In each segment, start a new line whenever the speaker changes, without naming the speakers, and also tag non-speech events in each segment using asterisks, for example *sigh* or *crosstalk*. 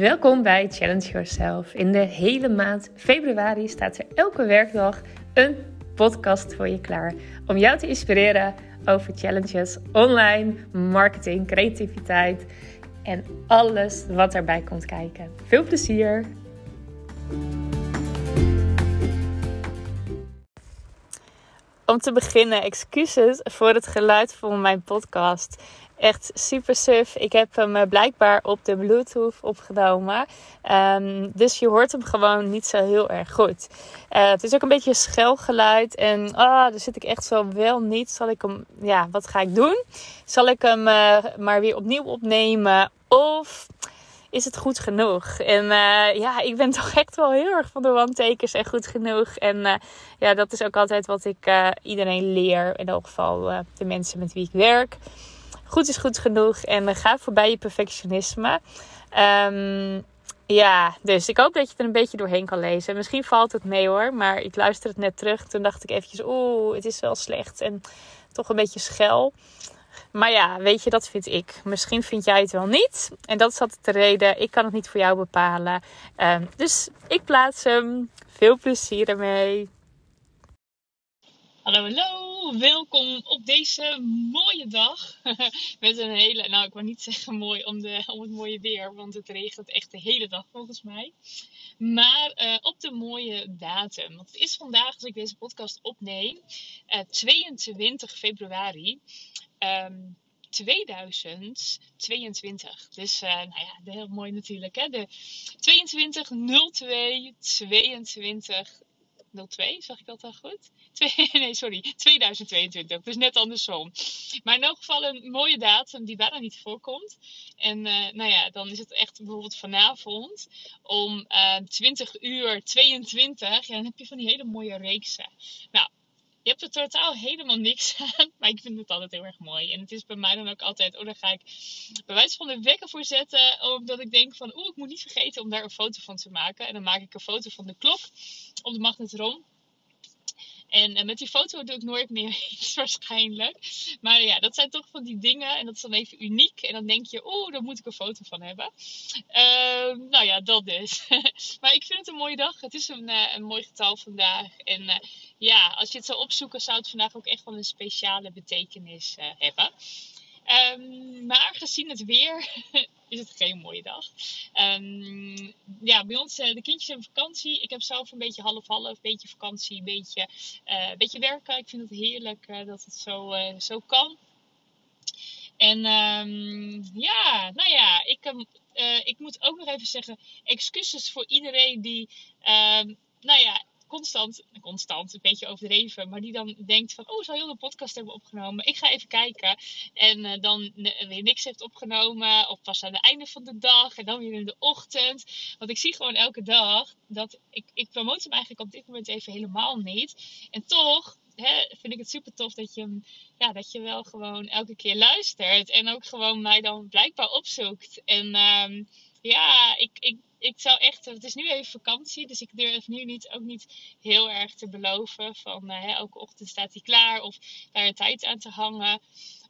Welkom bij Challenge Yourself. In de hele maand februari staat er elke werkdag een podcast voor je klaar om jou te inspireren over challenges online, marketing, creativiteit en alles wat erbij komt kijken. Veel plezier! Om te beginnen, excuses voor het geluid van mijn podcast. Echt super suf. Ik heb hem eh, blijkbaar op de Bluetooth opgenomen. Ehm, dus je hoort hem gewoon niet zo heel erg goed. Uh, het is ook een beetje schel geluid. En ah, daar zit ik echt zo wel niet. Zal ik hem, ja, wat ga ik doen? Zal ik hem uh, maar weer opnieuw opnemen? Of is het goed genoeg? En ja, ik ben *laughs* toch echt wel heel erg van de one-takers en goed genoeg. En ja, dat is ook altijd wat ik iedereen leer. In elk geval de mensen met wie ik werk. Goed is goed genoeg en ga voorbij je perfectionisme. Um, ja, dus ik hoop dat je er een beetje doorheen kan lezen. Misschien valt het mee hoor, maar ik luisterde het net terug. Toen dacht ik eventjes, oeh, het is wel slecht en toch een beetje schel. Maar ja, weet je, dat vind ik. Misschien vind jij het wel niet. En dat is altijd de reden. Ik kan het niet voor jou bepalen. Um, dus ik plaats hem. Veel plezier ermee. Hallo, hallo. Welkom op deze mooie dag. *laughs* Met een hele, nou ik wil niet zeggen mooi om, de, om het mooie weer, want het regent echt de hele dag volgens mij. Maar uh, op de mooie datum. Want het is vandaag, als ik deze podcast opneem, uh, 22 februari. Um, 2022. Dus uh, nou ja, heel mooi natuurlijk. Hè? De 22 02 22 02, zag ik dat al goed? *laughs* Nee, sorry, 2022. Dus net andersom. Maar in elk geval een mooie datum die bijna niet voorkomt. En uh, nou ja, dan is het echt bijvoorbeeld vanavond om uh, eh, 20 uur 22. Ja, dan heb je van die hele mooie reeksen. Nou, je hebt er totaal helemaal niks *laughs* aan. Maar ik vind het altijd heel erg mooi. En het is bij mij dan ook altijd, oh, daar ga ik bij wijze van de wekker voor zetten. Omdat ik denk van, oeh, ik moet niet vergeten om daar een foto van te maken. En dan maak ik een foto van de klok op de magnetron. En, en, met die foto doe ik nooit meer *laughs* iets waarschijnlijk. Maar ja, dat zijn toch van die dingen. En dat is dan even uniek. En dan denk je, oeh, daar moet ik een foto van hebben. Uh, nou ja, dat dus. *laughs* maar ik vind het een mooie dag. Het is een, uh, een mooi getal vandaag. En uh, ja, als je het zou opzoeken, zou het vandaag ook echt wel een speciale betekenis uh, hebben. Um, maar gezien het weer *laughs* is het geen mooie dag. Um, ja, bij ons, uh, de kindjes hebben vakantie. Ik heb zelf een beetje half-half, een beetje vakantie, een beetje, uh, beetje werken. Ik vind het heerlijk dat het zo, zo kan. En um, ja, nou ja, ik, ik moet ook nog even zeggen, excuses voor iedereen die, nou ja, constant, constant, een beetje overdreven, maar die dan denkt van, oh, zou heel de podcast hebben opgenomen? Ik ga even kijken. En uh, dan weer niks heeft opgenomen, of pas aan het einde van de dag, en dan weer in de ochtend. Want ik zie gewoon elke dag dat ik, ik promote hem eigenlijk op dit moment even helemaal niet. En toch vind ik het super tof dat je, ja, dat je wel gewoon elke keer luistert. En ook gewoon mij dan blijkbaar opzoekt. En um, ja, ik, ik, ik zou echt, het is nu even vakantie, dus ik durf nu niet, ook niet heel erg te beloven van hè, elke ochtend staat hij klaar of daar een tijd aan te hangen.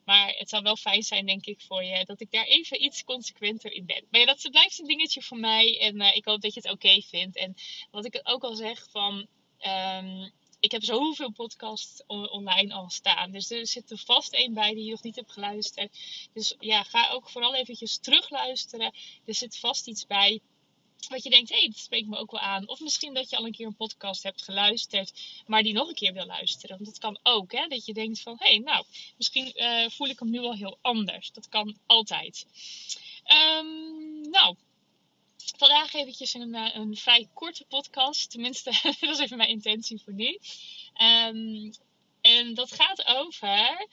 Maar het zou wel fijn zijn, denk ik, voor je dat ik daar even iets consequenter in ben. Maar ja, dat blijft een dingetje voor mij en uh, ik hoop dat je het oké vindt. En wat ik ook al zeg van. Um, ik heb zoveel podcasts online al staan. Dus er zit er vast één bij die je nog niet hebt geluisterd. Dus ja, ga ook vooral eventjes terugluisteren. Er zit vast iets bij wat je denkt, hé, hey, dat spreekt me ook wel aan. Of misschien dat je al een keer een podcast hebt geluisterd, maar die nog een keer wil luisteren. Want dat kan ook, hè. Dat je denkt van, hé, hey, nou, misschien uh, voel ik hem nu al heel anders. Dat kan altijd. Um, nou, vandaag eventjes een, eh, een vrij korte podcast. Tenminste, *laughs* dat is even mijn intentie voor nu. Um, en dat gaat over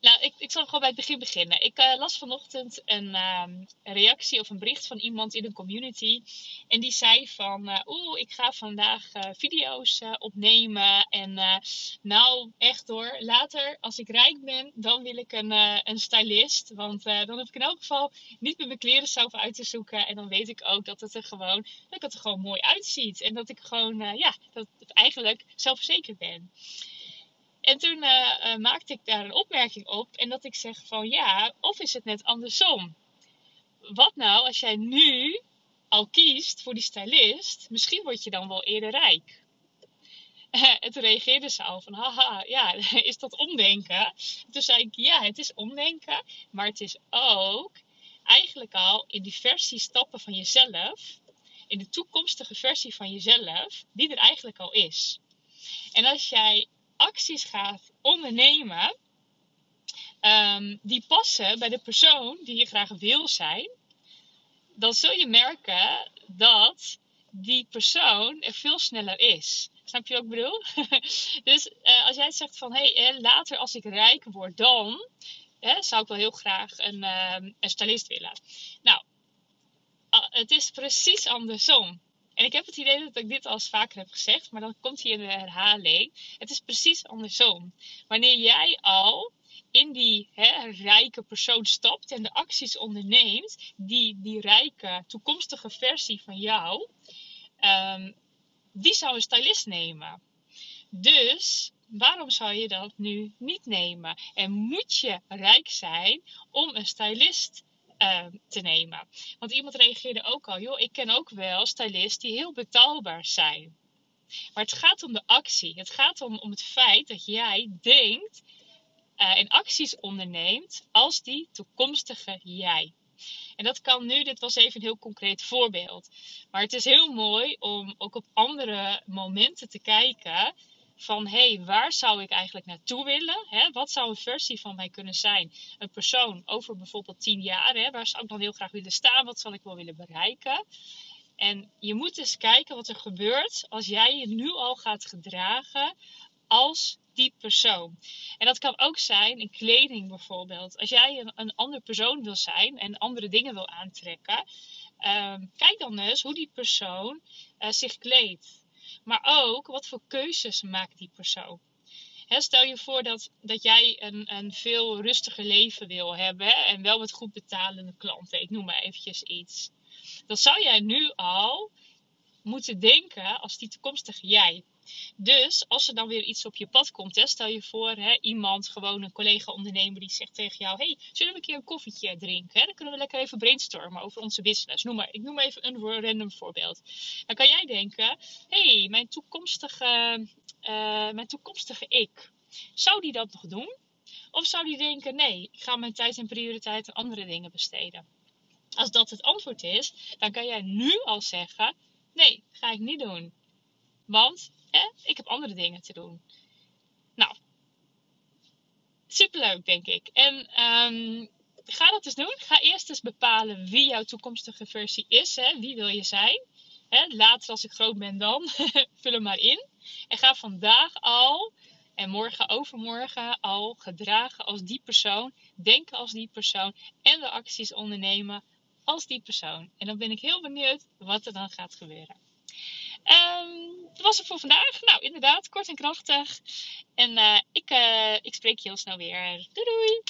nou, ik, ik zal gewoon bij het begin beginnen. Ik uh, las vanochtend een, um, een, reactie of een bericht van iemand in een community. En die zei van, uh, oeh, ik ga vandaag uh, video's opnemen. En nou, echt hoor, later als ik rijk ben, dan wil ik een, een stylist. Want dan heb ik in elk geval niet met mijn kleren zelf uit te zoeken. En dan weet ik ook dat het er gewoon, dat het er gewoon mooi uitziet. En dat ik gewoon, ja, dat ik eigenlijk zelfverzekerd ben. En toen uh, maakte ik daar een opmerking op. En dat ik zeg van ja, of is het net andersom? Wat nou als jij nu al kiest voor die stylist, misschien word je dan wel eerder rijk. *laughs* En toen reageerde ze al van, haha, ja, *laughs* is dat omdenken? toen zei ik, ja, het is omdenken, maar het is ook eigenlijk al in die versie stappen van jezelf, in de toekomstige versie van jezelf, die er eigenlijk al is. En als jij acties gaat ondernemen, ehm, die passen bij de persoon die je graag wil zijn, dan zul je merken dat die persoon er veel sneller is. Snap je wat ik bedoel? *laughs* dus uh, als jij zegt van hé, hey, later als ik rijk word, dan zou ik wel heel graag een, uh, een stylist willen. Nou, uh, het is precies andersom. En ik heb het idee dat ik dit al eens vaker heb gezegd, maar dan komt hij in de herhaling. Het is precies andersom. Wanneer jij al in die hè, rijke persoon stapt en de acties onderneemt die die rijke toekomstige versie van jou, um, die zou een stylist nemen. Dus waarom zou je dat nu niet nemen? En moet je rijk zijn om een stylist uh, te nemen? Want iemand reageerde ook al, joh, ik ken ook wel stylists die heel betaalbaar zijn. Maar het gaat om de actie. Het gaat om, om het feit dat jij denkt uh, en acties onderneemt als die toekomstige jij. En dat kan nu, dit was even een heel concreet voorbeeld. Maar het is heel mooi om ook op andere momenten te kijken van hé, hey, waar zou ik eigenlijk naartoe willen? Hè? Wat zou een versie van mij kunnen zijn? Een persoon over bijvoorbeeld tien jaar, hè? waar zou ik dan heel graag willen staan? Wat zal ik wel willen bereiken? En je moet eens kijken wat er gebeurt als jij je nu al gaat gedragen als die persoon. En dat kan ook zijn in kleding bijvoorbeeld. Als jij een, een ander persoon wil zijn en andere dingen wil aantrekken, ehm, kijk dan eens hoe die persoon uh, zich kleedt. Maar ook wat voor keuzes maakt die persoon. stel je voor dat, dat jij een, een veel rustiger leven wil hebben en wel met goed betalende klanten. Ik noem maar eventjes iets. Dan zou jij nu al moeten denken als die toekomstige jij. Dus als er dan weer iets op je pad komt, stel je voor hè, iemand, gewoon een collega-ondernemer, die zegt tegen jou: Hey, zullen we een keer een koffietje drinken? Dan kunnen we lekker even brainstormen over onze business. Noem maar, ik noem even een random voorbeeld. Dan kan jij denken: Hey, mijn toekomstige, uh, mijn toekomstige ik, zou die dat nog doen? Of zou die denken: Nee, ik ga mijn tijd en prioriteit aan andere dingen besteden? Als dat het antwoord is, dan kan jij nu al zeggen: Nee, ga ik niet doen. Want ik heb andere dingen te doen. Nou, superleuk denk ik. En um, ga dat eens doen. Ga eerst eens bepalen wie jouw toekomstige versie is. Hè? Wie wil je zijn? Hè? Later als ik groot ben dan. *laughs* Vul hem maar in. En ga vandaag al en morgen overmorgen al gedragen als die persoon. Denken als die persoon. En de acties ondernemen als die persoon. En dan ben ik heel benieuwd wat er dan gaat gebeuren. Um, dat was het voor vandaag. Nou, inderdaad, kort en krachtig. En uh, ik, uh, ik spreek je heel snel weer. Doei doei!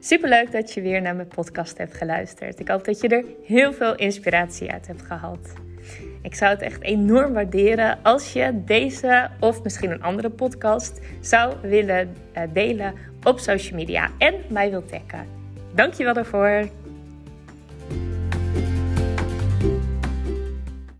Superleuk dat je weer naar mijn podcast hebt geluisterd. Ik hoop dat je er heel veel inspiratie uit hebt gehad. Ik zou het echt enorm waarderen als je deze of misschien een andere podcast zou willen uh, delen op social media en mij wilt taggen. Dankjewel daarvoor.